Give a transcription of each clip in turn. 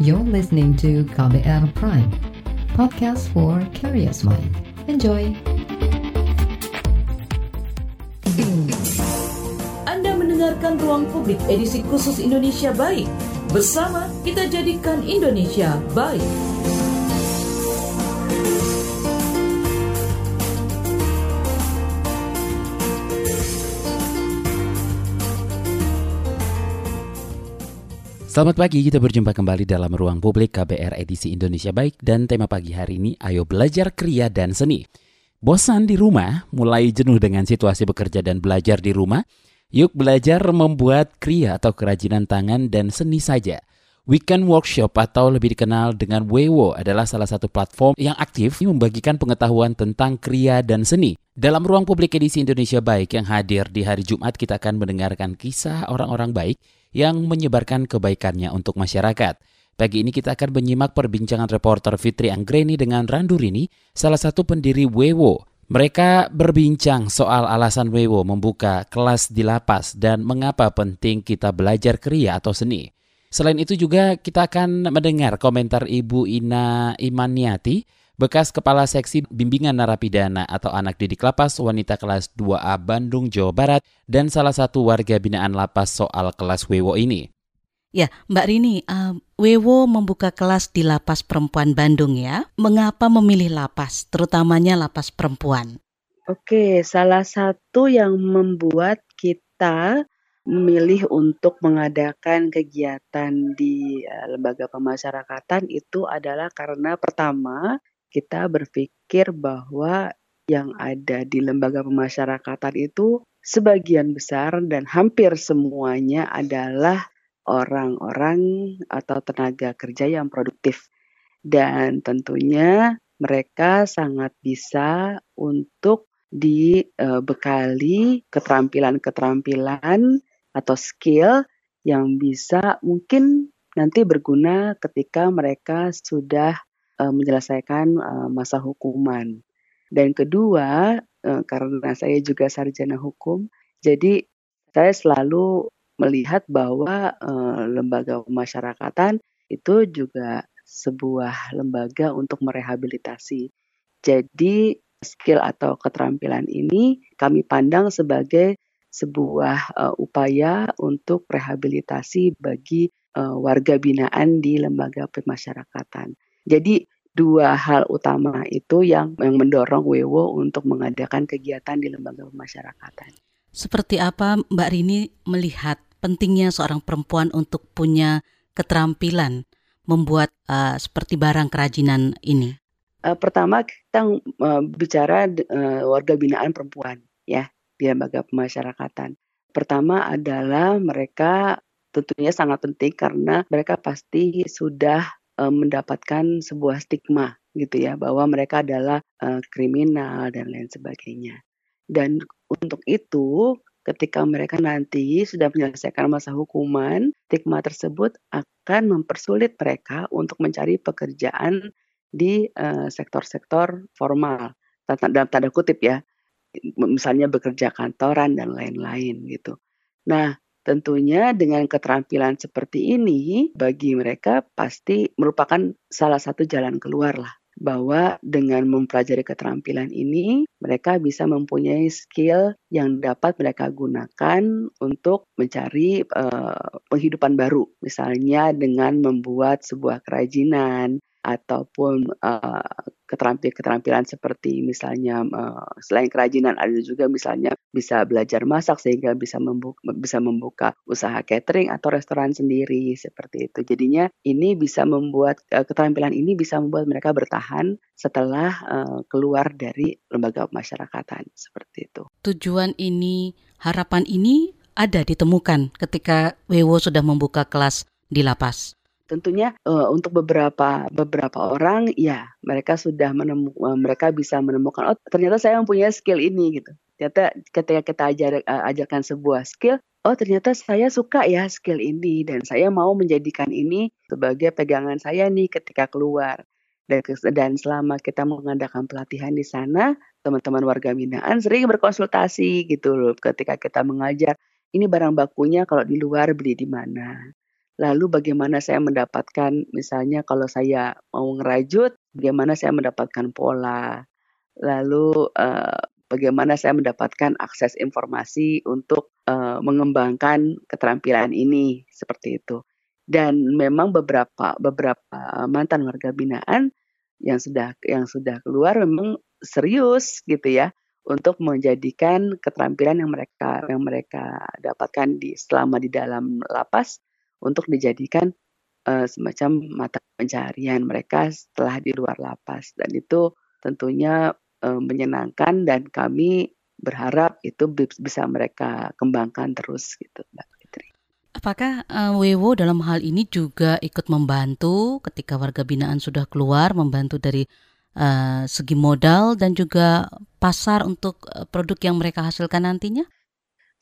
You're listening to KBR Prime, podcast for curious mind. Enjoy! Anda mendengarkan Ruang Publik edisi khusus Indonesia Baik. Bersama kita jadikan Indonesia baik. Selamat pagi, kita berjumpa kembali dalam Ruang Publik KBR edisi Indonesia Baik dan tema pagi hari ini ayo belajar kriya dan seni. Bosan di rumah, mulai jenuh dengan situasi bekerja dan belajar di rumah? Yuk belajar membuat kriya atau kerajinan tangan dan seni saja. Weekend Workshop atau lebih dikenal dengan Wewo adalah salah satu platform yang aktif membagikan pengetahuan tentang kriya dan seni. Dalam ruang publik edisi Indonesia Baik yang hadir di hari Jumat kita akan mendengarkan kisah orang-orang baik yang menyebarkan kebaikannya untuk masyarakat. Pagi ini kita akan menyimak perbincangan reporter Fitri Anggreni dengan Randurini, salah satu pendiri Wewo. Mereka berbincang soal alasan Wewo membuka kelas di lapas dan mengapa penting kita belajar kriya atau seni. Selain itu juga kita akan mendengar komentar Ibu Ina Imaniati, bekas Kepala Seksi Bimbingan Narapidana atau Anak Didik Lapas Wanita kelas 2A Bandung, Jawa Barat, dan salah satu warga binaan lapas soal kelas Wewo ini. Ya, Mbak Rini, uh, Wewo membuka kelas di lapas perempuan Bandung ya. Mengapa memilih lapas, terutamanya lapas perempuan? Oke, salah satu yang membuat kita memilih untuk mengadakan kegiatan di uh, lembaga pemasyarakatan itu adalah karena pertama kita berpikir bahwa yang ada di lembaga pemasyarakatan itu sebagian besar dan hampir semuanya adalah orang-orang atau tenaga kerja yang produktif. Dan tentunya mereka sangat bisa untuk dibekali keterampilan-keterampilan atau skill yang bisa mungkin nanti berguna ketika mereka sudah uh, menyelesaikan uh, masa hukuman. Dan kedua, uh, karena saya juga sarjana hukum, jadi saya selalu melihat bahwa uh, lembaga pemasyarakatan itu juga sebuah lembaga untuk merehabilitasi. Jadi skill atau keterampilan ini kami pandang sebagai sebuah uh, upaya untuk rehabilitasi bagi uh, warga binaan di lembaga pemasyarakatan. Jadi dua hal utama itu yang yang mendorong Wewo untuk mengadakan kegiatan di lembaga pemasyarakatan. Seperti apa Mbak Rini melihat pentingnya seorang perempuan untuk punya keterampilan membuat uh, seperti barang kerajinan ini? Uh, pertama kita uh, bicara uh, warga binaan perempuan ya di lembaga pemasyarakatan. Pertama adalah mereka tentunya sangat penting karena mereka pasti sudah uh, mendapatkan sebuah stigma gitu ya bahwa mereka adalah uh, kriminal dan lain sebagainya. Dan untuk itu ketika mereka nanti sudah menyelesaikan masa hukuman, stigma tersebut akan mempersulit mereka untuk mencari pekerjaan di sektor-sektor uh, formal dalam tanda kutip ya misalnya bekerja kantoran dan lain-lain gitu. Nah, Tentunya dengan keterampilan seperti ini bagi mereka pasti merupakan salah satu jalan keluar lah. Bahwa dengan mempelajari keterampilan ini mereka bisa mempunyai skill yang dapat mereka gunakan untuk mencari uh, penghidupan baru. Misalnya dengan membuat sebuah kerajinan ataupun uh, keterampilan-keterampilan seperti misalnya uh, selain kerajinan ada juga misalnya bisa belajar masak sehingga bisa membuka, bisa membuka usaha catering atau restoran sendiri seperti itu. Jadinya ini bisa membuat uh, keterampilan ini bisa membuat mereka bertahan setelah uh, keluar dari lembaga masyarakatan seperti itu. Tujuan ini, harapan ini ada ditemukan ketika Wewo sudah membuka kelas di lapas. Tentunya uh, untuk beberapa beberapa orang ya mereka sudah menemu uh, mereka bisa menemukan oh ternyata saya mempunyai skill ini gitu. Ternyata ketika kita ajar, uh, ajarkan sebuah skill, oh ternyata saya suka ya skill ini dan saya mau menjadikan ini sebagai pegangan saya nih ketika keluar. Dan, dan selama kita mengadakan pelatihan di sana, teman-teman warga binaan sering berkonsultasi gitu loh ketika kita mengajar ini barang bakunya kalau di luar beli di mana Lalu bagaimana saya mendapatkan misalnya kalau saya mau ngerajut, bagaimana saya mendapatkan pola. Lalu uh, bagaimana saya mendapatkan akses informasi untuk uh, mengembangkan keterampilan ini seperti itu. Dan memang beberapa beberapa mantan warga binaan yang sudah yang sudah keluar memang serius gitu ya untuk menjadikan keterampilan yang mereka yang mereka dapatkan di selama di dalam lapas untuk dijadikan uh, semacam mata pencarian mereka setelah di luar lapas dan itu tentunya uh, menyenangkan dan kami berharap itu bisa mereka kembangkan terus gitu Mbak Fitri. Apakah uh, Wewo dalam hal ini juga ikut membantu ketika warga binaan sudah keluar membantu dari uh, segi modal dan juga pasar untuk produk yang mereka hasilkan nantinya?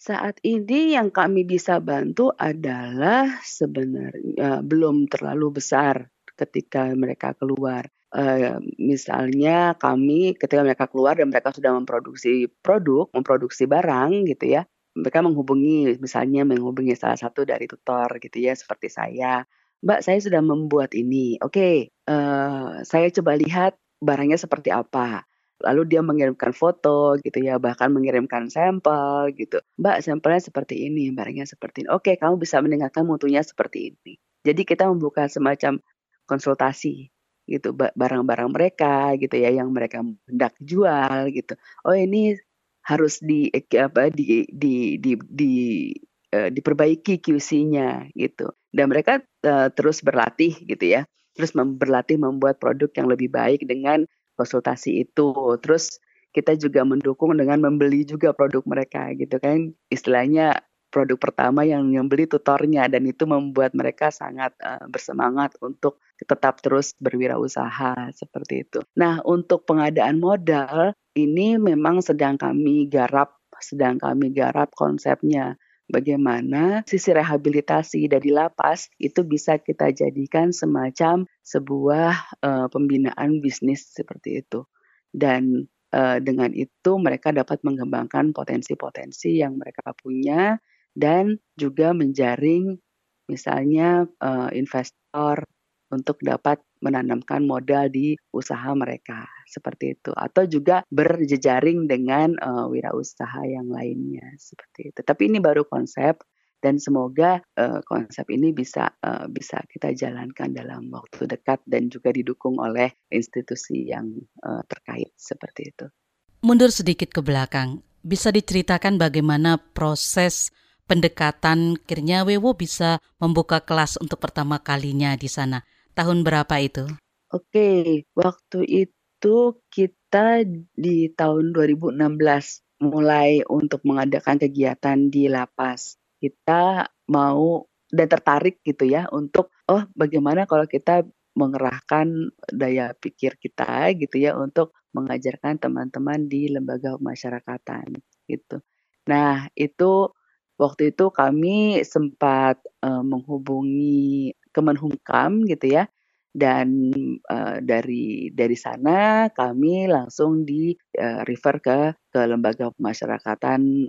Saat ini yang kami bisa bantu adalah sebenarnya belum terlalu besar ketika mereka keluar. Uh, misalnya kami ketika mereka keluar dan mereka sudah memproduksi produk, memproduksi barang gitu ya, mereka menghubungi misalnya menghubungi salah satu dari tutor gitu ya seperti saya. Mbak, saya sudah membuat ini. Oke, okay, uh, saya coba lihat barangnya seperti apa lalu dia mengirimkan foto gitu ya bahkan mengirimkan sampel gitu. Mbak sampelnya seperti ini barangnya seperti ini. Oke kamu bisa mendengarkan mutunya seperti ini. Jadi kita membuka semacam konsultasi gitu barang-barang mereka gitu ya yang mereka hendak jual gitu. Oh ini harus di apa di di di, di uh, diperbaiki QC-nya gitu. Dan mereka uh, terus berlatih gitu ya. Terus berlatih membuat produk yang lebih baik dengan konsultasi itu. Terus kita juga mendukung dengan membeli juga produk mereka gitu kan. Istilahnya produk pertama yang yang beli tutornya dan itu membuat mereka sangat uh, bersemangat untuk tetap terus berwirausaha seperti itu. Nah, untuk pengadaan modal ini memang sedang kami garap sedang kami garap konsepnya bagaimana sisi rehabilitasi dari lapas itu bisa kita jadikan semacam sebuah uh, pembinaan bisnis seperti itu. Dan uh, dengan itu mereka dapat mengembangkan potensi-potensi yang mereka punya dan juga menjaring misalnya uh, investor untuk dapat menanamkan modal di usaha mereka. Seperti itu. Atau juga berjejaring dengan uh, wirausaha yang lainnya. Seperti itu. Tapi ini baru konsep. Dan semoga uh, konsep ini bisa uh, bisa kita jalankan dalam waktu dekat dan juga didukung oleh institusi yang uh, terkait. Seperti itu. Mundur sedikit ke belakang, bisa diceritakan bagaimana proses pendekatan? Akhirnya Wewo bisa membuka kelas untuk pertama kalinya di sana. Tahun berapa itu? Oke, waktu itu kita di tahun 2016 mulai untuk mengadakan kegiatan di lapas. Kita mau dan tertarik gitu ya untuk oh bagaimana kalau kita mengerahkan daya pikir kita gitu ya untuk mengajarkan teman-teman di lembaga pemasyarakatan gitu. Nah, itu waktu itu kami sempat uh, menghubungi Kemenhumkam gitu ya. Dan uh, dari dari sana kami langsung di uh, refer ke ke lembaga pemasyarakatan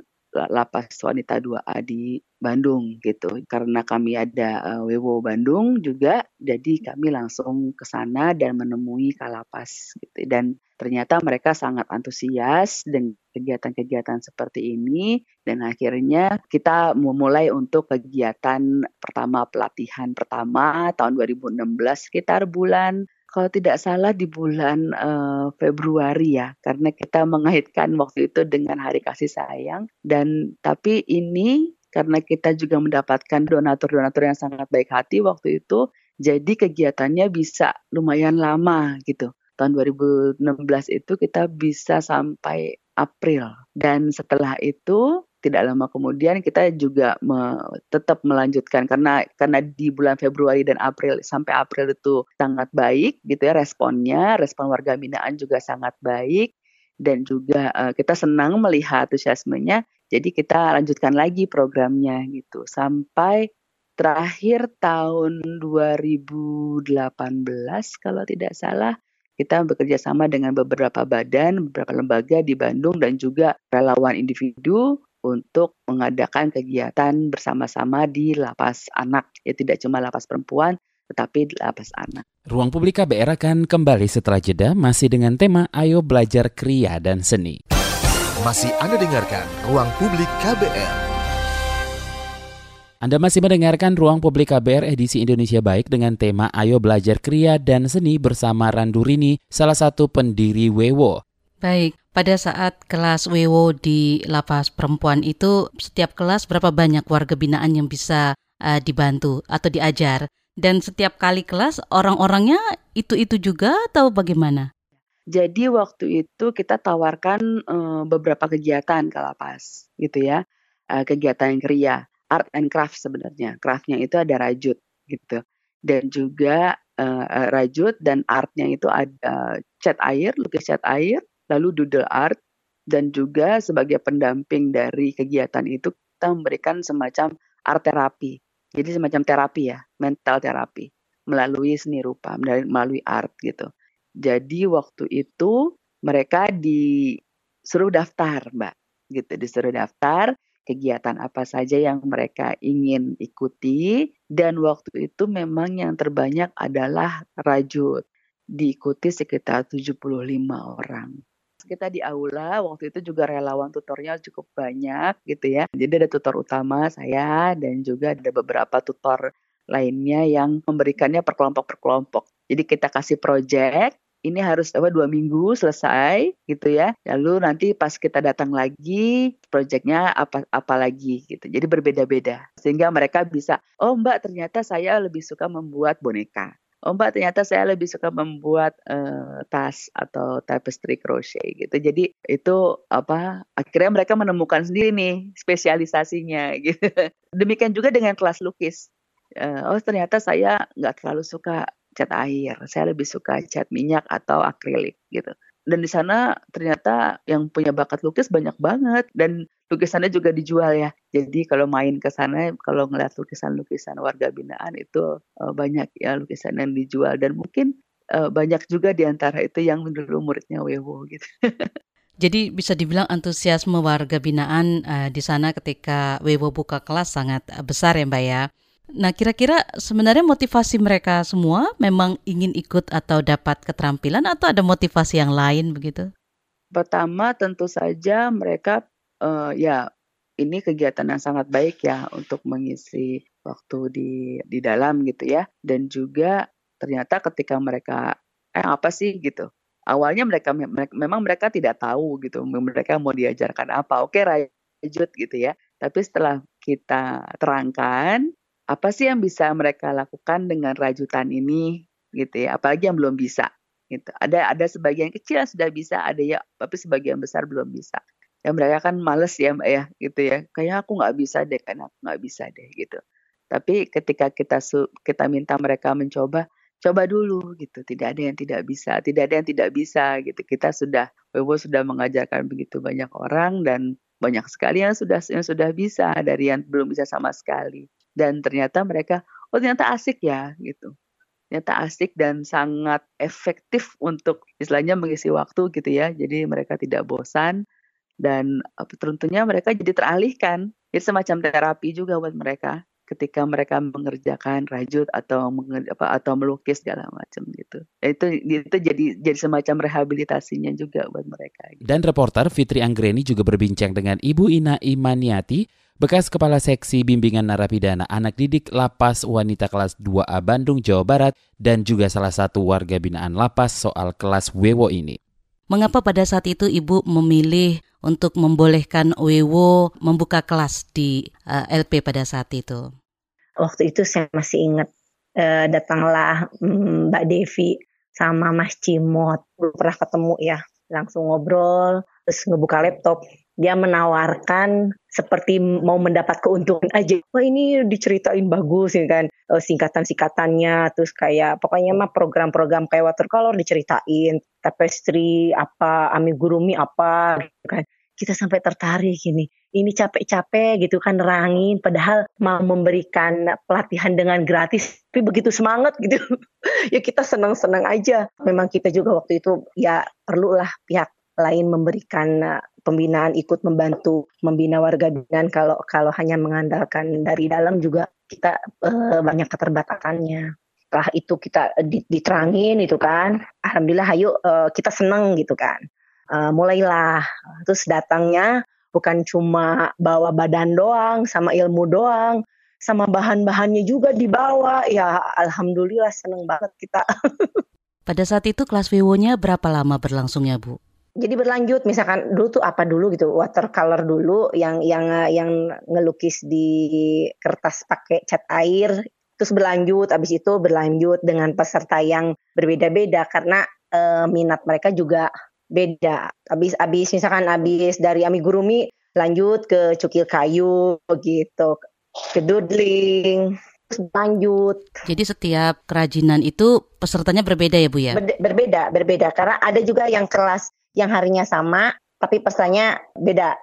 lapas wanita 2A di Bandung gitu. Karena kami ada uh, Wewo Bandung juga, jadi kami langsung ke sana dan menemui Kalapas gitu. Dan ternyata mereka sangat antusias dengan kegiatan-kegiatan seperti ini dan akhirnya kita memulai untuk kegiatan pertama pelatihan pertama tahun 2016 sekitar bulan kalau tidak salah di bulan uh, Februari ya karena kita mengaitkan waktu itu dengan hari kasih sayang dan tapi ini karena kita juga mendapatkan donatur-donatur yang sangat baik hati waktu itu, jadi kegiatannya bisa lumayan lama gitu. Tahun 2016 itu kita bisa sampai April dan setelah itu tidak lama kemudian kita juga me, tetap melanjutkan. Karena karena di bulan Februari dan April sampai April itu sangat baik gitu ya responnya respon warga binaan juga sangat baik. Dan juga uh, kita senang melihat antusiasmenya jadi kita lanjutkan lagi programnya gitu. Sampai terakhir tahun 2018 kalau tidak salah kita bekerja sama dengan beberapa badan, beberapa lembaga di Bandung dan juga relawan individu untuk mengadakan kegiatan bersama-sama di lapas anak. Ya tidak cuma lapas perempuan, tetapi di lapas anak. Ruang Publik KBR akan kembali setelah jeda masih dengan tema Ayo Belajar Kriya dan Seni. Masih Anda dengarkan Ruang Publik KBR. Anda masih mendengarkan Ruang Publik KBR edisi Indonesia Baik dengan tema Ayo Belajar Kriya dan Seni bersama Randurini, salah satu pendiri Wewo. Baik, pada saat kelas Wewo di lapas perempuan itu, setiap kelas berapa banyak warga binaan yang bisa uh, dibantu atau diajar? Dan setiap kali kelas orang-orangnya itu-itu juga atau bagaimana? Jadi waktu itu kita tawarkan uh, beberapa kegiatan ke lapas, gitu ya, uh, kegiatan kriya art and craft sebenarnya. Craftnya itu ada rajut gitu. Dan juga uh, rajut dan artnya itu ada cat air, lukis cat air, lalu doodle art, dan juga sebagai pendamping dari kegiatan itu kita memberikan semacam art terapi. Jadi semacam terapi ya, mental terapi melalui seni rupa, melalui art gitu. Jadi waktu itu mereka disuruh daftar, Mbak, gitu, disuruh daftar kegiatan apa saja yang mereka ingin ikuti dan waktu itu memang yang terbanyak adalah rajut diikuti sekitar 75 orang kita di aula waktu itu juga relawan tutornya cukup banyak gitu ya. Jadi ada tutor utama saya dan juga ada beberapa tutor lainnya yang memberikannya per kelompok per kelompok. Jadi kita kasih project ini harus apa dua minggu selesai gitu ya lalu nanti pas kita datang lagi proyeknya apa apa lagi gitu jadi berbeda-beda sehingga mereka bisa oh mbak ternyata saya lebih suka membuat boneka Oh mbak ternyata saya lebih suka membuat uh, tas atau tapestry crochet gitu. Jadi itu apa akhirnya mereka menemukan sendiri nih spesialisasinya gitu. Demikian juga dengan kelas lukis. Uh, oh ternyata saya nggak terlalu suka cat air. Saya lebih suka cat minyak atau akrilik gitu. Dan di sana ternyata yang punya bakat lukis banyak banget dan lukisannya juga dijual ya. Jadi kalau main ke sana kalau ngeliat lukisan-lukisan warga binaan itu uh, banyak ya lukisan yang dijual dan mungkin uh, banyak juga di antara itu yang dulu muridnya Wewo gitu. Jadi bisa dibilang antusiasme warga binaan uh, di sana ketika Wewo buka kelas sangat besar ya Mbak ya. Nah, kira-kira sebenarnya motivasi mereka semua memang ingin ikut atau dapat keterampilan atau ada motivasi yang lain begitu? Pertama, tentu saja mereka uh, ya ini kegiatan yang sangat baik ya untuk mengisi waktu di di dalam gitu ya. Dan juga ternyata ketika mereka eh apa sih? gitu. Awalnya mereka, memang mereka tidak tahu gitu mereka mau diajarkan apa. Oke rajut gitu ya. Tapi setelah kita terangkan apa sih yang bisa mereka lakukan dengan rajutan ini gitu ya? Apalagi yang belum bisa gitu. Ada ada sebagian kecil yang sudah bisa ada ya tapi sebagian besar belum bisa ya mereka kan males ya mbak ya gitu ya. Kayak aku nggak bisa deh kan aku nggak bisa deh gitu. Tapi ketika kita kita minta mereka mencoba coba dulu gitu. Tidak ada yang tidak bisa tidak ada yang tidak bisa gitu. Kita sudah Wewo sudah mengajarkan begitu banyak orang dan banyak sekali yang sudah yang sudah bisa dari yang belum bisa sama sekali. Dan ternyata mereka oh ternyata asik ya gitu. Ternyata asik dan sangat efektif untuk istilahnya mengisi waktu gitu ya. Jadi mereka tidak bosan dan tentunya mereka jadi teralihkan jadi semacam terapi juga buat mereka ketika mereka mengerjakan rajut atau apa atau melukis segala macam gitu. Itu itu jadi jadi semacam rehabilitasinya juga buat mereka. Gitu. Dan reporter Fitri Anggreni juga berbincang dengan Ibu Ina Imaniati bekas Kepala Seksi Bimbingan Narapidana Anak Didik Lapas Wanita Kelas 2A Bandung, Jawa Barat, dan juga salah satu warga binaan Lapas soal kelas Wewo ini. Mengapa pada saat itu Ibu memilih untuk membolehkan Wewo membuka kelas di uh, eh, LP pada saat itu? Waktu itu saya masih ingat uh, datanglah um, Mbak Devi sama Mas Cimot. Belum pernah ketemu ya, langsung ngobrol, terus ngebuka laptop dia menawarkan seperti mau mendapat keuntungan aja. Wah ini diceritain bagus ya kan? Eh, singkatan-singkatannya terus kayak pokoknya mah program-program kayak watercolor diceritain. Tapestry apa amigurumi apa gitu kan. Kita sampai tertarik ini. Ini capek-capek gitu kan nerangin. Padahal mau memberikan pelatihan dengan gratis tapi begitu semangat gitu. Ya kita senang-senang aja. Memang kita juga waktu itu ya perlulah pihak lain memberikan pembinaan ikut membantu membina warga binaan kalau kalau hanya mengandalkan dari dalam juga kita uh, banyak keterbatasannya. Setelah itu kita diterangin itu kan alhamdulillah ayo uh, kita seneng gitu kan. Uh, mulailah. Terus datangnya bukan cuma bawa badan doang sama ilmu doang sama bahan-bahannya juga dibawa. Ya alhamdulillah seneng banget kita. Pada saat itu kelas WIWO-nya berapa lama berlangsungnya Bu? Jadi berlanjut misalkan dulu tuh apa dulu gitu watercolor dulu yang yang yang ngelukis di kertas pakai cat air terus berlanjut habis itu berlanjut dengan peserta yang berbeda-beda karena e, minat mereka juga beda. Habis habis misalkan habis dari amigurumi lanjut ke cukil kayu begitu ke doodling terus lanjut jadi setiap kerajinan itu pesertanya berbeda ya Bu ya? Ber, berbeda berbeda. Karena ada juga yang kelas yang harinya sama tapi pesertanya beda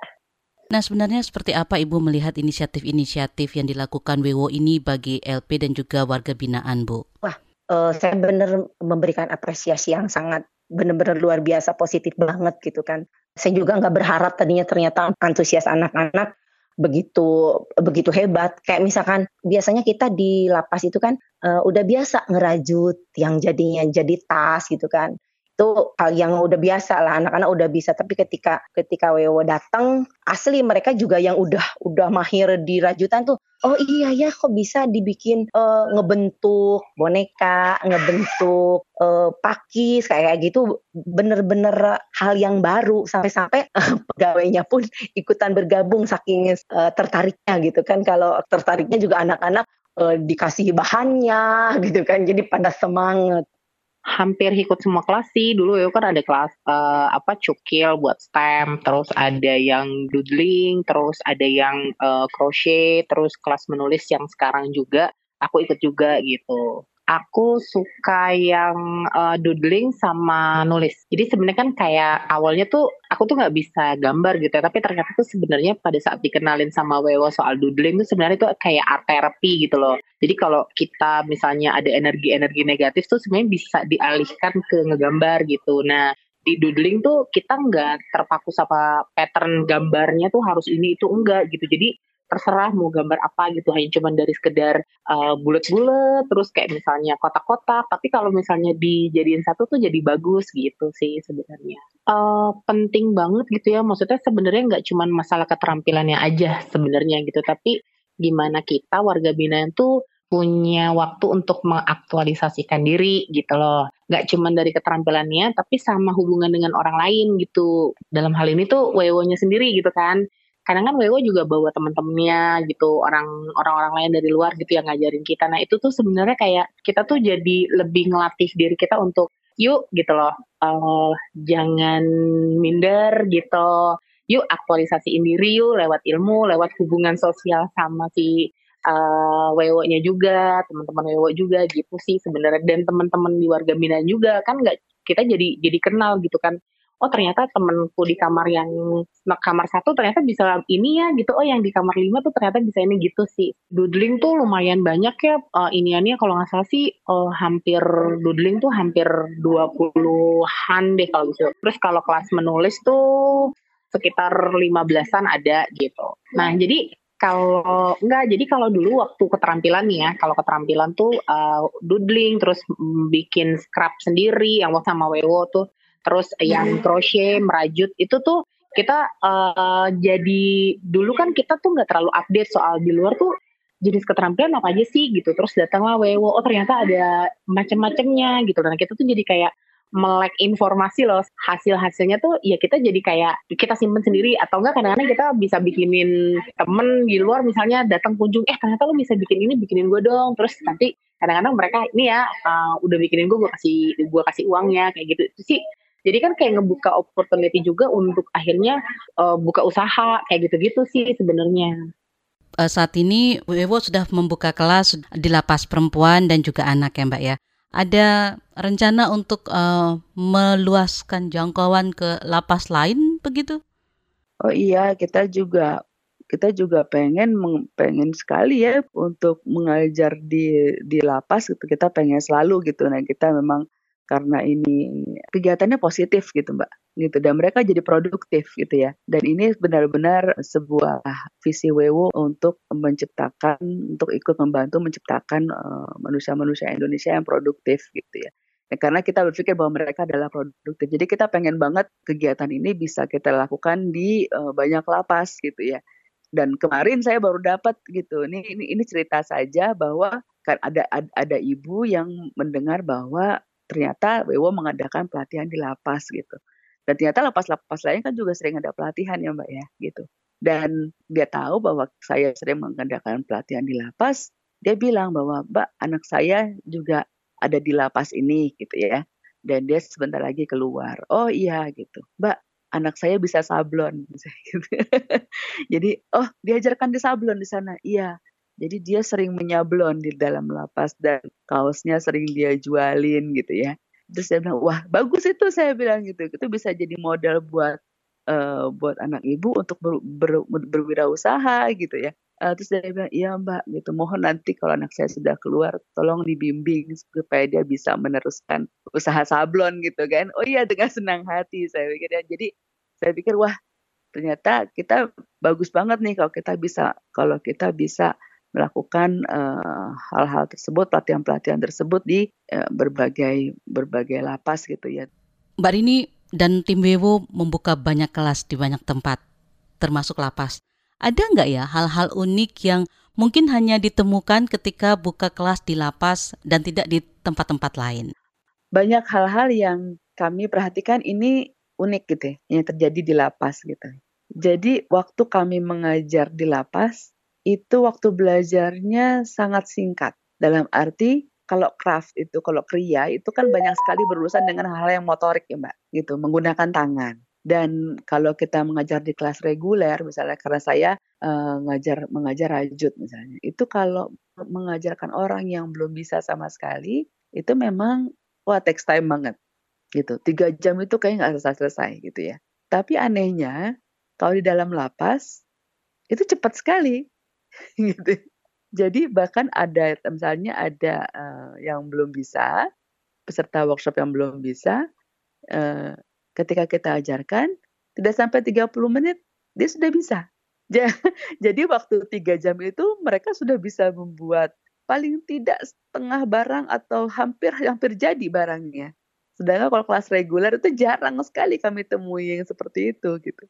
Nah, sebenarnya seperti apa Ibu melihat inisiatif-inisiatif yang dilakukan WWO ini bagi LP dan juga warga binaan, Bu? Wah, uh, saya benar memberikan apresiasi yang sangat benar-benar luar biasa positif banget gitu kan. Saya juga nggak berharap tadinya ternyata antusias anak-anak begitu begitu hebat. Kayak misalkan biasanya kita di lapas itu kan uh, udah biasa ngerajut yang jadinya jadi tas gitu kan itu hal yang udah biasa lah anak-anak udah bisa. Tapi ketika ketika Wewo datang asli mereka juga yang udah udah mahir di rajutan tuh oh iya ya kok bisa dibikin uh, ngebentuk boneka ngebentuk uh, pakis kayak gitu. Bener-bener hal yang baru. Sampai-sampai uh, pegawainya pun ikutan bergabung saking uh, tertariknya gitu kan. Kalau tertariknya juga anak-anak dikasih bahannya gitu kan. Jadi pada semangat hampir ikut semua kelas sih. Dulu ya kan ada kelas uh, apa cukil buat stem terus ada yang doodling terus ada yang uh, crochet terus kelas menulis yang sekarang juga aku ikut juga gitu aku suka yang uh, doodling sama nulis. Jadi sebenarnya kan kayak awalnya tuh aku tuh nggak bisa gambar gitu ya, tapi ternyata tuh sebenarnya pada saat dikenalin sama Wewo soal doodling tuh sebenarnya tuh kayak art therapy gitu loh. Jadi kalau kita misalnya ada energi-energi negatif tuh sebenarnya bisa dialihkan ke ngegambar gitu. Nah di doodling tuh kita nggak terpaku sama pattern gambarnya tuh harus ini itu enggak gitu. Jadi terserah mau gambar apa gitu hanya cuma dari sekedar uh, bulat-bulat terus kayak misalnya kotak-kotak tapi kalau misalnya dijadiin satu tuh jadi bagus gitu sih sebenarnya uh, penting banget gitu ya maksudnya sebenarnya nggak cuma masalah keterampilannya aja sebenarnya gitu tapi gimana kita warga binaan tuh punya waktu untuk mengaktualisasikan diri gitu loh. Nggak cuma dari keterampilannya, tapi sama hubungan dengan orang lain gitu. Dalam hal ini tuh wewonya sendiri gitu kan kadang kan Wewo juga bawa teman-temannya gitu orang orang-orang lain dari luar gitu yang ngajarin kita. Nah itu tuh sebenarnya kayak kita tuh jadi lebih ngelatih diri kita untuk yuk gitu loh uh, jangan minder gitu. Yuk aktualisasiin diri yuk lewat ilmu lewat hubungan sosial sama si uh, Wewo-nya juga teman-teman Wewo juga gitu sih sebenarnya. Dan teman-teman di warga Minang juga kan nggak kita jadi jadi kenal gitu kan oh ternyata temenku di kamar yang kamar satu ternyata bisa ini ya gitu. Oh yang di kamar lima tuh ternyata bisa ini gitu sih. Doodling tuh lumayan banyak ya uh, iniannya. Kalau nggak salah sih uh, hampir doodling tuh hampir 20-an deh kalau gitu terus kalau kelas menulis tuh sekitar 15-an ada gitu. Nah jadi kalau enggak jadi kalau dulu waktu keterampilan nih ya kalau keterampilan tuh uh, doodling terus bikin scrap sendiri yang sama Wewo tuh terus yang crochet merajut itu tuh kita uh, jadi dulu kan kita tuh nggak terlalu update soal di luar tuh jenis keterampilan apa aja sih gitu. Terus datanglah Wewo oh ternyata ada macam-macamnya gitu. Dan kita tuh jadi kayak melek informasi loh. Hasil hasilnya tuh ya kita jadi kayak kita simpen sendiri. Atau enggak kadang-kadang kita bisa bikinin temen di luar misalnya datang kunjung eh ternyata lo bisa bikin ini bikinin gue dong. Terus nanti kadang-kadang mereka ini ya uh, udah bikinin gue gue kasih gue kasih uangnya kayak gitu. Itu sih jadi kan kayak ngebuka opportunity juga untuk akhirnya uh, buka usaha kayak gitu-gitu sih sebenarnya. Uh, saat ini Wewo sudah membuka kelas di lapas perempuan dan juga anak ya Mbak ya. Ada rencana untuk uh, meluaskan jangkauan ke lapas lain begitu? Oh iya, kita juga kita juga pengen pengen sekali ya untuk mengajar di di lapas gitu kita pengen selalu gitu nah kita memang karena ini kegiatannya positif gitu mbak gitu dan mereka jadi produktif gitu ya dan ini benar-benar sebuah visi Wewo untuk menciptakan untuk ikut membantu menciptakan uh, manusia-manusia Indonesia yang produktif gitu ya Ya, karena kita berpikir bahwa mereka adalah produktif. Jadi kita pengen banget kegiatan ini bisa kita lakukan di uh, banyak lapas gitu ya. Dan kemarin saya baru dapat gitu. Ini ini ini cerita saja bahwa kan ada ada, ada ibu yang mendengar bahwa ternyata Wewo mengadakan pelatihan di lapas gitu. Dan ternyata lapas-lapas lain kan juga sering ada pelatihan ya Mbak ya gitu. Dan dia tahu bahwa saya sering mengadakan pelatihan di lapas, dia bilang bahwa Mbak anak saya juga ada di lapas ini gitu ya. Dan dia sebentar lagi keluar. Oh iya gitu. Mbak, anak saya bisa sablon. Gitu. Jadi, oh diajarkan di sablon di sana. Iya. Jadi dia sering menyablon di dalam lapas dan kaosnya sering dia jualin gitu ya. Terus saya bilang, wah bagus itu saya bilang gitu. Itu bisa jadi modal buat uh, buat anak ibu untuk ber, ber, berwirausaha gitu ya uh, terus dia bilang iya mbak gitu mohon nanti kalau anak saya sudah keluar tolong dibimbing supaya dia bisa meneruskan usaha sablon gitu kan oh iya dengan senang hati saya pikir ya jadi saya pikir wah ternyata kita bagus banget nih kalau kita bisa kalau kita bisa melakukan hal hal-hal tersebut pelatihan-pelatihan tersebut di uh, berbagai berbagai lapas gitu ya Mbak Rini dan tim Wewo membuka banyak kelas di banyak tempat termasuk lapas ada nggak ya hal-hal unik yang mungkin hanya ditemukan ketika buka kelas di lapas dan tidak di tempat-tempat lain? Banyak hal-hal yang kami perhatikan ini unik gitu ya, yang terjadi di lapas gitu. Jadi waktu kami mengajar di lapas, itu waktu belajarnya sangat singkat. Dalam arti kalau craft itu, kalau kriya itu kan banyak sekali berurusan dengan hal-hal yang motorik ya mbak, gitu, menggunakan tangan. Dan kalau kita mengajar di kelas reguler, misalnya karena saya uh, ngajar mengajar rajut misalnya, itu kalau mengajarkan orang yang belum bisa sama sekali, itu memang wah takes time banget gitu. Tiga jam itu kayak nggak selesai selesai gitu ya. Tapi anehnya kalau di dalam lapas itu cepat sekali gitu. Jadi bahkan ada misalnya ada uh, yang belum bisa peserta workshop yang belum bisa uh, ketika kita ajarkan, tidak sampai 30 menit, dia sudah bisa. Jadi waktu tiga jam itu mereka sudah bisa membuat paling tidak setengah barang atau hampir hampir jadi barangnya. Sedangkan kalau kelas reguler itu jarang sekali kami temui yang seperti itu gitu.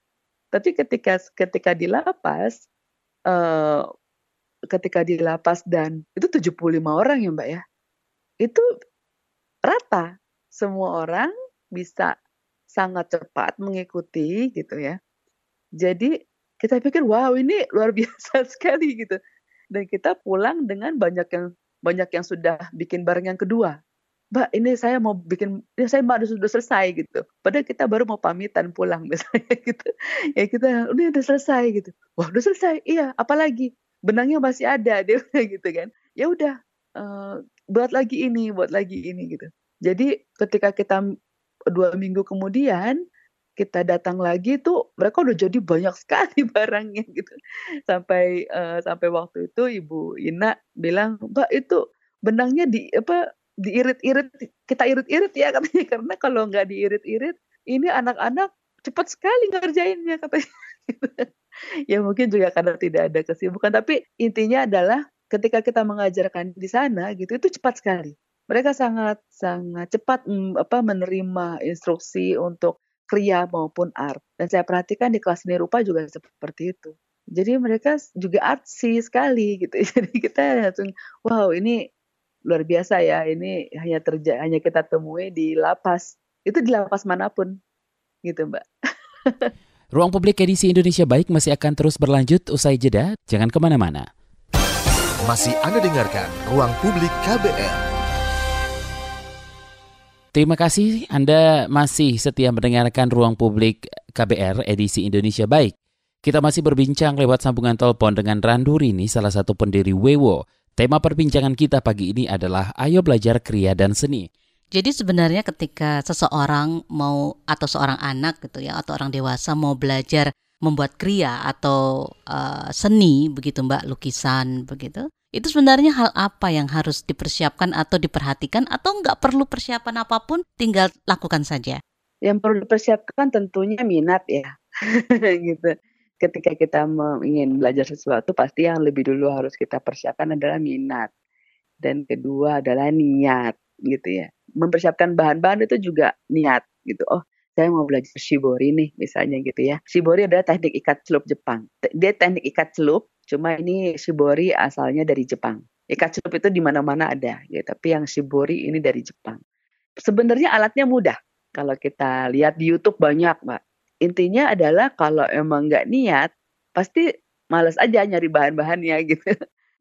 Tapi ketika ketika di lapas, ketika di lapas dan itu 75 orang ya Mbak ya, itu rata semua orang bisa sangat cepat mengikuti gitu ya. Jadi kita pikir wow ini luar biasa sekali gitu. Dan kita pulang dengan banyak yang banyak yang sudah bikin barang yang kedua. Mbak, ini saya mau bikin, ini saya mbak sudah selesai gitu. Padahal kita baru mau pamitan pulang misalnya gitu. Ya kita, udah udah selesai gitu. Wah udah selesai, iya. Apalagi benangnya masih ada, dia gitu kan. Ya udah, uh, buat lagi ini, buat lagi ini gitu. Jadi ketika kita dua minggu kemudian kita datang lagi tuh mereka udah jadi banyak sekali barangnya gitu sampai uh, sampai waktu itu ibu Ina bilang mbak itu benangnya di apa diirit-irit kita irit-irit ya katanya karena kalau nggak diirit-irit ini anak-anak cepat sekali ngerjainnya katanya ya mungkin juga karena tidak ada kesibukan tapi intinya adalah ketika kita mengajarkan di sana gitu itu cepat sekali mereka sangat sangat cepat mm, apa menerima instruksi untuk kriya maupun art. Dan saya perhatikan di kelas seni rupa juga seperti itu. Jadi mereka juga artsy sekali gitu. Jadi kita langsung wow ini luar biasa ya. Ini hanya terjadi hanya kita temui di lapas. Itu di lapas mana pun. Gitu, Mbak. Ruang Publik edisi Indonesia Baik masih akan terus berlanjut usai jeda. Jangan ke mana-mana. Masih Anda dengarkan Ruang Publik KBR. Terima kasih Anda masih setia mendengarkan Ruang Publik KBR edisi Indonesia Baik. Kita masih berbincang lewat sambungan telepon dengan Randu Rini, salah satu pendiri Wewo. Tema perbincangan kita pagi ini adalah Ayo Belajar Kriya dan Seni. Jadi sebenarnya ketika seseorang mau atau seorang anak gitu ya atau orang dewasa mau belajar membuat kriya atau uh, seni begitu Mbak lukisan begitu Itu sebenarnya hal apa yang harus dipersiapkan atau diperhatikan atau nggak perlu persiapan apa pun, tinggal lakukan saja? Yang perlu dipersiapkan tentunya minat ya, gitu. Ketika kita ingin belajar sesuatu, pasti yang lebih dulu harus kita persiapkan adalah minat. Dan kedua adalah niat, gitu ya. Mempersiapkan bahan-bahan itu juga niat, gitu. Oh, saya mau belajar shibori nih, misalnya gitu ya. Shibori adalah teknik ikat celup Jepang. Dia teknik ikat celup Cuma ini shibori asalnya dari Jepang. Ikat celup itu di mana-mana ada, ya, tapi yang shibori ini dari Jepang. Sebenarnya alatnya mudah. Kalau kita lihat di YouTube banyak, Mbak. Intinya adalah kalau emang nggak niat, pasti males aja nyari bahan-bahannya gitu.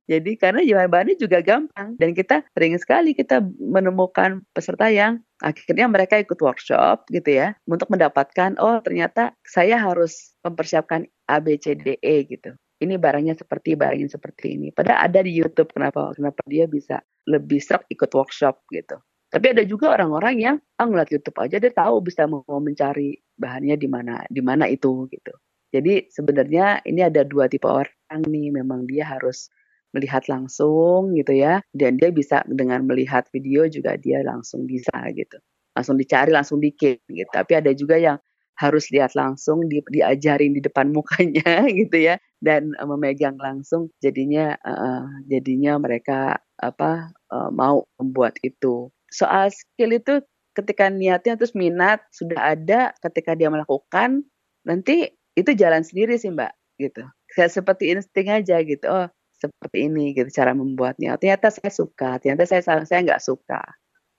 Jadi karena bahan-bahannya juga gampang dan kita sering sekali kita menemukan peserta yang akhirnya mereka ikut workshop gitu ya untuk mendapatkan oh ternyata saya harus mempersiapkan A B C D E gitu ini barangnya seperti barangnya seperti ini. Padahal ada di YouTube kenapa kenapa dia bisa lebih serak ikut workshop gitu. Tapi ada juga orang-orang yang ah, ngeliat YouTube aja dia tahu bisa mau mencari bahannya di mana di mana itu gitu. Jadi sebenarnya ini ada dua tipe orang nih, memang dia harus melihat langsung gitu ya, dan dia bisa dengan melihat video juga dia langsung bisa gitu, langsung dicari langsung bikin gitu. Tapi ada juga yang harus lihat langsung di, diajarin di depan mukanya gitu ya dan uh, memegang langsung jadinya uh, jadinya mereka apa uh, mau membuat itu soal skill itu ketika niatnya terus minat sudah ada ketika dia melakukan nanti itu jalan sendiri sih mbak gitu kayak seperti insting aja gitu oh seperti ini gitu cara membuatnya ternyata saya suka ternyata saya saya nggak suka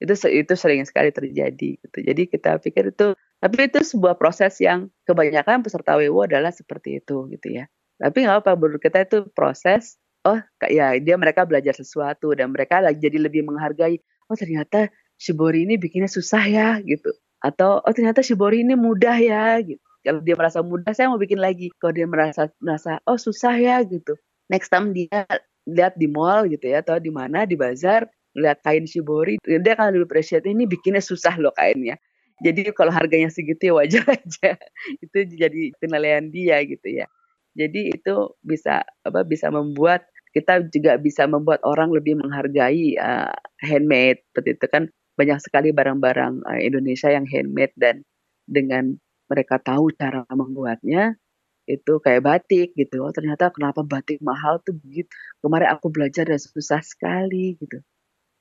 itu itu sering sekali terjadi gitu jadi kita pikir itu tapi itu sebuah proses yang kebanyakan peserta WO adalah seperti itu gitu ya. Tapi nggak apa menurut kita itu proses. Oh, ya dia mereka belajar sesuatu dan mereka lagi jadi lebih menghargai. Oh ternyata shibori ini bikinnya susah ya gitu. Atau oh ternyata shibori ini mudah ya gitu. Kalau dia merasa mudah, saya mau bikin lagi. Kalau dia merasa merasa oh susah ya gitu. Next time dia lihat di mall gitu ya atau di mana di bazar lihat kain shibori, dia akan lebih appreciate ini bikinnya susah loh kainnya jadi kalau harganya segitu ya wajar aja. itu jadi penilaian dia gitu ya. Jadi itu bisa apa bisa membuat kita juga bisa membuat orang lebih menghargai uh, handmade seperti itu kan banyak sekali barang-barang uh, Indonesia yang handmade dan dengan mereka tahu cara membuatnya itu kayak batik gitu. Oh ternyata kenapa batik mahal tuh begitu. Kemarin aku belajar dan susah sekali gitu.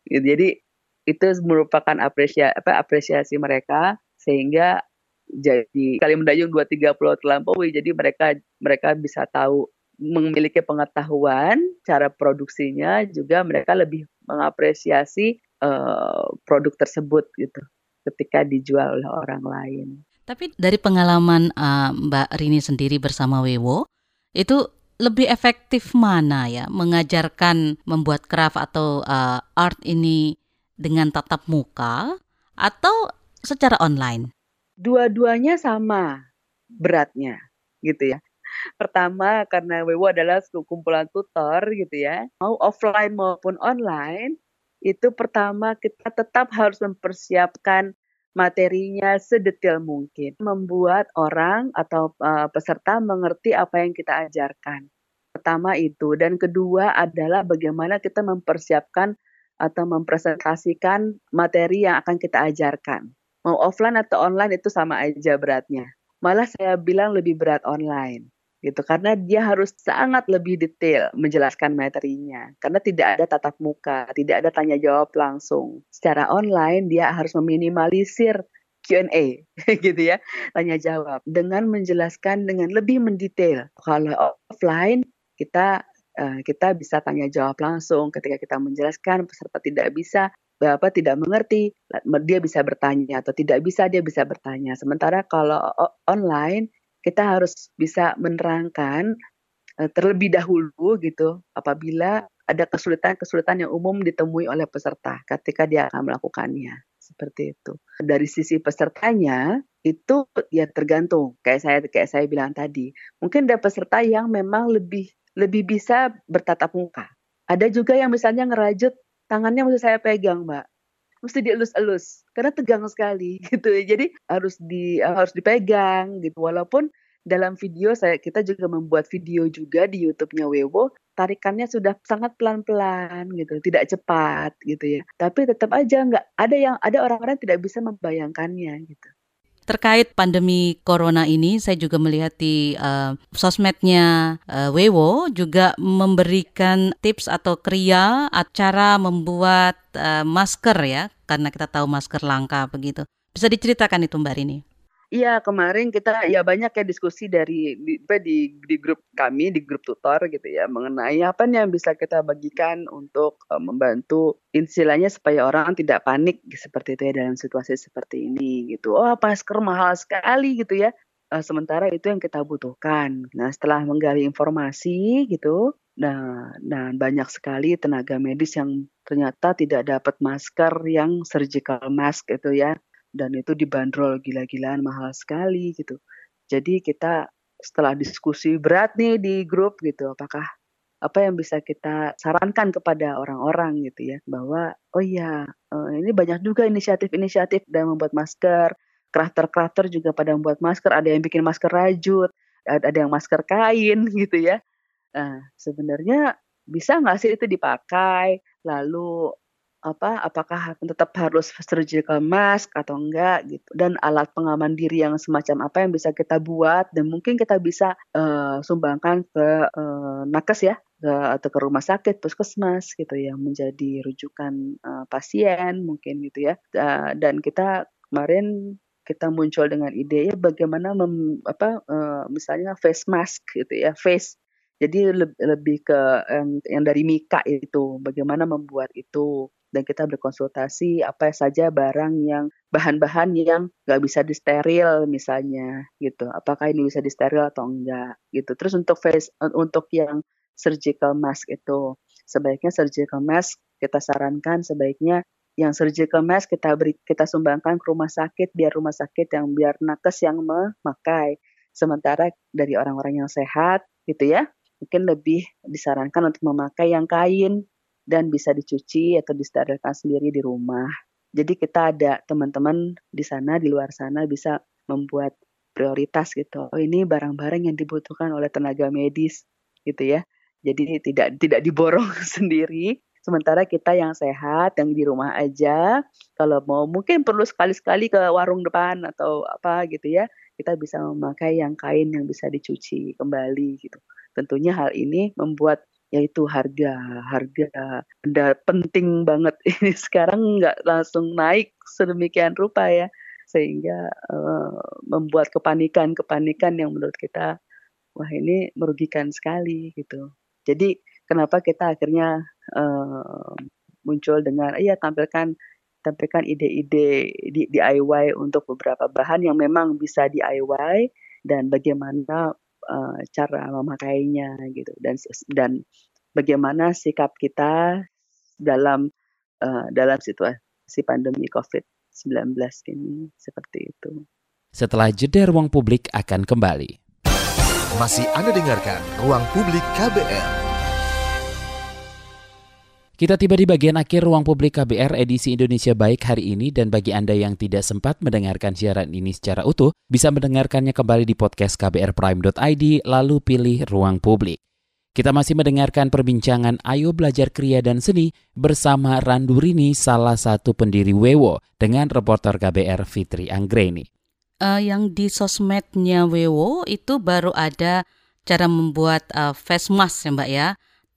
Jadi itu merupakan apresiasi apa apresiasi mereka sehingga jadi kali mendayung dua tiga pulau terlampaui jadi mereka mereka bisa tahu memiliki pengetahuan cara produksinya juga mereka lebih mengapresiasi uh, produk tersebut gitu ketika dijual oleh orang lain. Tapi dari pengalaman uh, Mbak Rini sendiri bersama Wewo itu lebih efektif mana ya mengajarkan membuat craft atau uh, art ini dengan tatap muka atau secara online? Dua-duanya sama beratnya gitu ya. Pertama karena Wewo adalah kumpulan tutor gitu ya. Mau offline maupun online itu pertama kita tetap harus mempersiapkan materinya sedetail mungkin. Membuat orang atau uh, peserta mengerti apa yang kita ajarkan. Pertama itu. Dan kedua adalah bagaimana kita mempersiapkan atau mempresentasikan materi yang akan kita ajarkan. Mau offline atau online itu sama aja beratnya. Malah saya bilang lebih berat online gitu. Karena dia harus sangat lebih detail menjelaskan materinya. Karena tidak ada tatap muka, tidak ada tanya jawab langsung. Secara online dia harus meminimalisir Q&A gitu ya, tanya jawab. Dengan menjelaskan dengan lebih mendetail. Kalau offline kita Eh, kita bisa tanya jawab langsung. Ketika kita menjelaskan peserta tidak bisa apa tidak mengerti dia bisa bertanya atau tidak bisa dia bisa bertanya. Sementara kalau online kita harus bisa menerangkan eh, terlebih dahulu gitu apabila ada kesulitan-kesulitan yang umum ditemui oleh peserta ketika dia akan melakukannya seperti itu dari sisi pesertanya itu ya tergantung kayak saya kayak saya bilang tadi mungkin ada peserta yang memang lebih lebih bisa bertatap muka. Ada juga yang misalnya ngerajut tangannya mesti saya pegang, Mbak. Mesti dielus-elus karena tegang sekali gitu. Jadi harus di harus dipegang gitu. Walaupun dalam video saya kita juga membuat video juga di YouTube-nya Wewo tarikannya sudah sangat pelan-pelan gitu, tidak cepat gitu ya. Tapi tetap aja nggak ada yang ada orang-orang tidak bisa membayangkannya gitu. Terkait pandemi corona ini, saya juga melihat di uh, sosmednya uh, Wewo juga memberikan tips atau kriya cara membuat uh, masker ya, karena kita tahu masker langka begitu. Bisa diceritakan itu Mbak Rini? Iya, kemarin kita ya banyak ya diskusi dari di, di di grup kami di grup tutor gitu ya mengenai apa nih yang bisa kita bagikan untuk uh, membantu istilahnya supaya orang tidak panik seperti itu ya dalam situasi seperti ini gitu. Oh, masker mahal sekali gitu ya. Uh, sementara itu yang kita butuhkan. Nah, setelah menggali informasi gitu, nah, nah banyak sekali tenaga medis yang ternyata tidak dapat masker yang surgical mask itu ya dan itu dibanderol gila-gilaan mahal sekali gitu. Jadi kita setelah diskusi berat nih di grup gitu, apakah apa yang bisa kita sarankan kepada orang-orang gitu ya bahwa oh iya eh, ini banyak juga inisiatif-inisiatif dan membuat masker, crafter-crafter juga pada membuat masker, ada yang bikin masker rajut, ada yang masker kain gitu ya. Nah, sebenarnya bisa nggak sih itu dipakai? Lalu apa, apakah tetap harus surgical mask atau enggak gitu, dan alat pengaman diri yang semacam apa yang bisa kita buat dan mungkin kita bisa, uh, sumbangkan ke, uh, nakes ya, ke atau ke rumah sakit, puskesmas gitu yang menjadi rujukan, uh, pasien mungkin gitu ya, uh, dan kita kemarin kita muncul dengan ide ya bagaimana mem apa, uh, misalnya face mask gitu ya, face. Jadi lebih ke yang yang dari Mika itu, bagaimana membuat itu dan kita berkonsultasi apa saja barang yang bahan-bahan yang nggak bisa disteril misalnya gitu. Apakah ini bisa disteril atau enggak gitu. Terus untuk face untuk yang surgical mask itu sebaiknya surgical mask kita sarankan sebaiknya yang surgical mask kita beri kita sumbangkan ke rumah sakit biar rumah sakit yang biar nakes yang memakai. Sementara dari orang-orang yang sehat gitu ya. Mungkin lebih disarankan untuk memakai yang kain dan bisa dicuci atau disterilkan sendiri di rumah. Jadi kita ada teman-teman di sana di luar sana bisa membuat prioritas gitu. Oh ini barang-barang yang dibutuhkan oleh tenaga medis gitu ya. Jadi tidak tidak diborong sendiri. Sementara kita yang sehat, yang di rumah aja, kalau mau mungkin perlu sekali-sekali ke warung depan atau apa gitu ya, kita bisa memakai yang kain yang bisa dicuci kembali gitu. Tentunya hal ini membuat yaitu harga. Harga benda penting banget. Ini sekarang nggak langsung naik sedemikian rupa ya. Sehingga uh, membuat kepanikan kepanikan yang menurut kita wah ini merugikan sekali gitu. Jadi kenapa kita akhirnya uh, muncul dengan iya tampilkan tampilkan ide-ide di DIY untuk beberapa bahan yang memang bisa DIY dan bagaimana uh, cara memakainya gitu dan dan bagaimana sikap kita dalam uh, dalam situasi pandemi COVID-19 ini seperti itu. Setelah jeda ruang publik akan kembali. Masih Anda dengarkan Ruang Publik KBR. Kita tiba di bagian akhir ruang publik KBR edisi Indonesia Baik hari ini dan bagi Anda yang tidak sempat mendengarkan siaran ini secara utuh, bisa mendengarkannya kembali di podcast kbrprime.id lalu pilih ruang publik. Kita masih mendengarkan perbincangan Ayo Belajar Kriya dan Seni bersama Randurini, salah satu pendiri Wewo, dengan reporter KBR Fitri Anggreni. Uh, yang di sosmednya Wewo itu baru ada cara membuat uh, face mask ya Mbak ya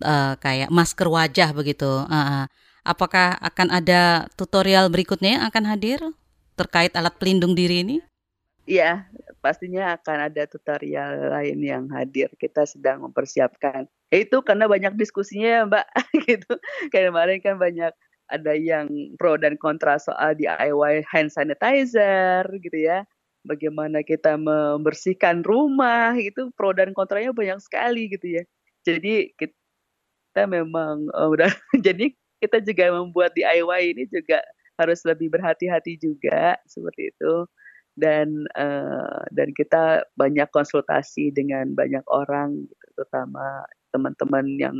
uh, kayak masker wajah begitu. Uh, apakah akan ada tutorial berikutnya yang akan hadir terkait alat pelindung diri ini? Iya, pastinya akan ada tutorial lain yang hadir. Kita sedang mempersiapkan. Itu karena banyak diskusinya ya Mbak, gitu. Kayak kemarin kan banyak ada yang pro dan kontra soal DIY hand sanitizer gitu ya. Bagaimana kita membersihkan rumah itu pro dan kontranya banyak sekali gitu ya. Jadi kita kita memang uh, udah jadi kita juga membuat DIY ini juga harus lebih berhati-hati juga seperti itu. Dan uh, dan kita banyak konsultasi dengan banyak orang gitu, terutama teman-teman yang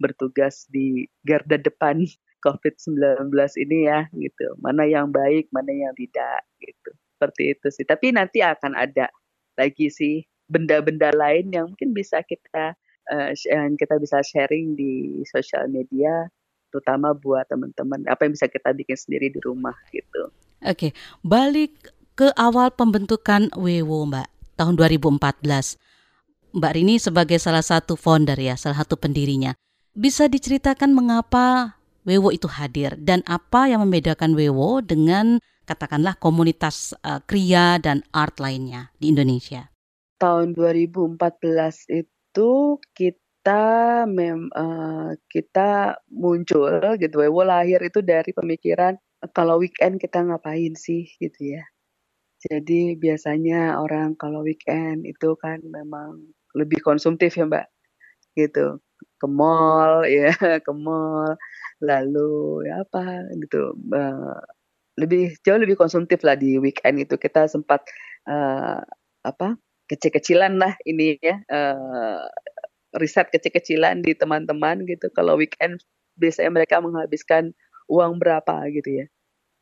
bertugas di garda depan COVID-19 ini ya gitu. Mana yang baik mana yang tidak gitu. Seperti itu sih. Tapi nanti akan ada lagi sih benda-benda lain yang mungkin bisa kita uh, yang kita bisa sharing di sosial media terutama buat teman-teman apa yang bisa kita bikin sendiri di rumah gitu. Oke, balik ke awal pembentukan Wewo Mbak tahun 2014. Mbak Rini sebagai salah satu founder ya, salah satu pendirinya. Bisa diceritakan mengapa Wewo itu hadir dan apa yang membedakan Wewo dengan katakanlah komunitas uh, kriya dan art lainnya di Indonesia? Tahun 2014 itu kita kita mem uh, kita muncul gitu Wewo lahir itu dari pemikiran kalau weekend kita ngapain sih? gitu ya. Jadi biasanya orang kalau weekend itu kan memang lebih konsumtif ya Mbak gitu. Ke mall ya ke mall. Lalu ya apa gitu uh, lebih jauh lebih konsumtif lah di weekend itu. Kita sempat uh, apa kecil-kecilan lah ini ya uh, riset kecil-kecilan di teman-teman gitu. Kalau weekend biasanya mereka menghabiskan uang berapa gitu ya.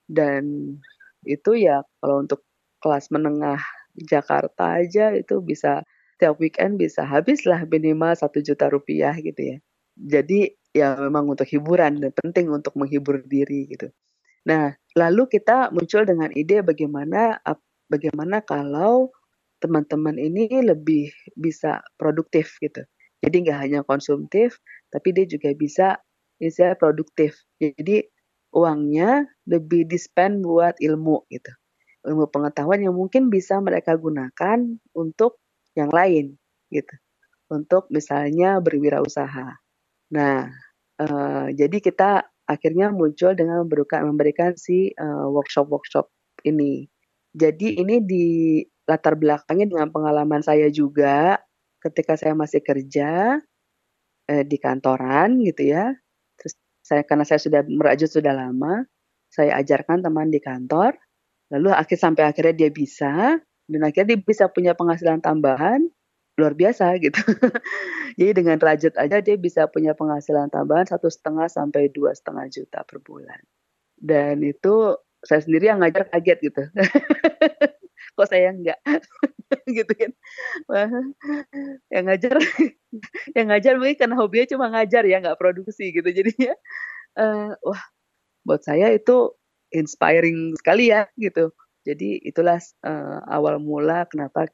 Dan itu ya kalau untuk kelas menengah Jakarta aja itu bisa tiap weekend bisa habis lah minimal satu juta rupiah gitu ya. Jadi ya memang untuk hiburan dan penting untuk menghibur diri gitu. Nah lalu kita muncul dengan ide bagaimana bagaimana kalau teman-teman ini lebih bisa produktif gitu jadi nggak hanya konsumtif, tapi dia juga bisa bisa produktif. Jadi uangnya lebih dispend buat ilmu gitu. Ilmu pengetahuan yang mungkin bisa mereka gunakan untuk yang lain gitu. Untuk misalnya berwirausaha. Nah, uh, jadi kita akhirnya muncul dengan memberikan memberikan si uh, workshop-workshop ini. Jadi ini di latar belakangnya dengan pengalaman saya juga ketika saya masih kerja eh, di kantoran gitu ya. Terus saya karena saya sudah merajut sudah lama, saya ajarkan teman di kantor. Lalu akhir sampai akhirnya dia bisa dan akhirnya dia bisa punya penghasilan tambahan luar biasa gitu. Jadi dengan rajut aja dia bisa punya penghasilan tambahan satu setengah sampai dua setengah juta per bulan. Dan itu saya sendiri yang ngajar kaget gitu. Kok saya enggak? gitu kan. Yang ngajar yang ngajar mungkin karena hobinya cuma ngajar ya nggak produksi gitu jadinya. Uh, wah buat saya itu inspiring sekali ya gitu. Jadi itulah uh, awal mula kenapa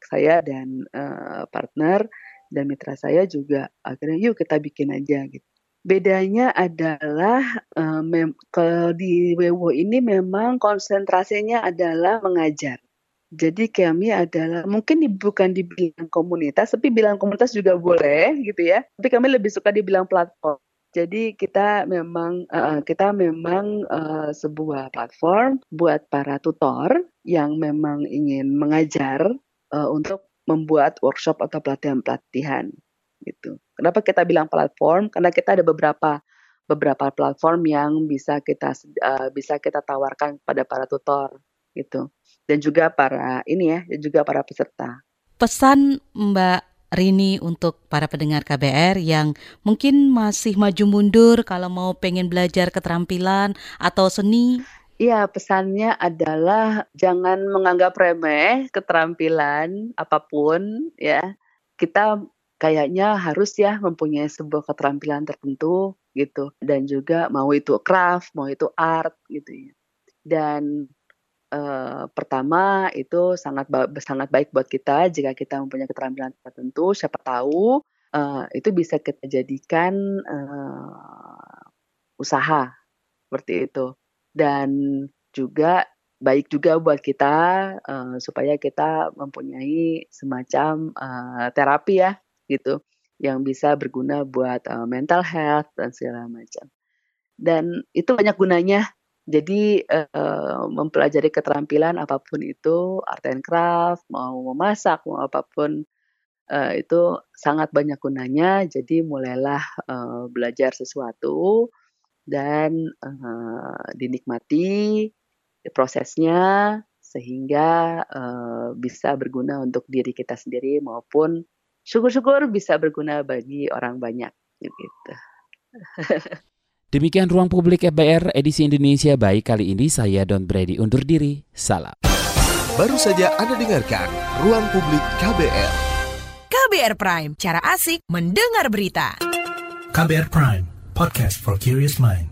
saya dan uh, partner dan mitra saya juga akhirnya yuk kita bikin aja gitu bedanya adalah uh, kalau di Wewo ini memang konsentrasinya adalah mengajar jadi kami adalah mungkin di, bukan dibilang komunitas, tapi bilang komunitas juga boleh gitu ya. Tapi kami lebih suka dibilang platform. Jadi kita memang uh, kita memang uh, sebuah platform buat para tutor yang memang ingin mengajar untuk membuat workshop atau pelatihan-pelatihan gitu. Kenapa kita bilang platform? Karena kita ada beberapa beberapa platform yang bisa kita uh, bisa kita tawarkan pada para tutor gitu dan juga para ini ya dan juga para peserta. Pesan Mbak Rini untuk para pendengar KBR yang mungkin masih maju mundur kalau mau pengen belajar keterampilan atau seni? Iya, pesannya adalah jangan menganggap remeh keterampilan apa pun ya. Kita kayaknya harus ya mempunyai sebuah keterampilan tertentu gitu dan juga mau itu craft, mau itu art gitu ya. Dan uh, pertama itu sangat ba sangat baik buat kita jika kita mempunyai keterampilan tertentu, siapa tahu, uh, itu bisa kita jadikan, uh, usaha, seperti itu. Dan juga baik juga buat kita, uh, supaya kita mempunyai semacam, uh, terapi ya, gitu, yang bisa berguna buat, uh, mental health dan segala macam. Dan itu banyak gunanya jadi, uh, mempelajari keterampilan apa pun itu, art and craft, mau memasak, mau apa pun, uh, itu sangat banyak gunanya. Jadi mulailah, uh, belajar sesuatu dan, uh, dinikmati prosesnya sehingga, uh, bisa berguna untuk diri kita sendiri maupun syukur-syukur bisa berguna bagi orang banyak, gitu. Demikian ruang publik FBR edisi Indonesia baik kali ini saya Don Brady undur diri. Salam. Baru saja Anda dengarkan Ruang Publik KBR. KBR Prime, cara asik mendengar berita. KBR Prime, podcast for curious mind.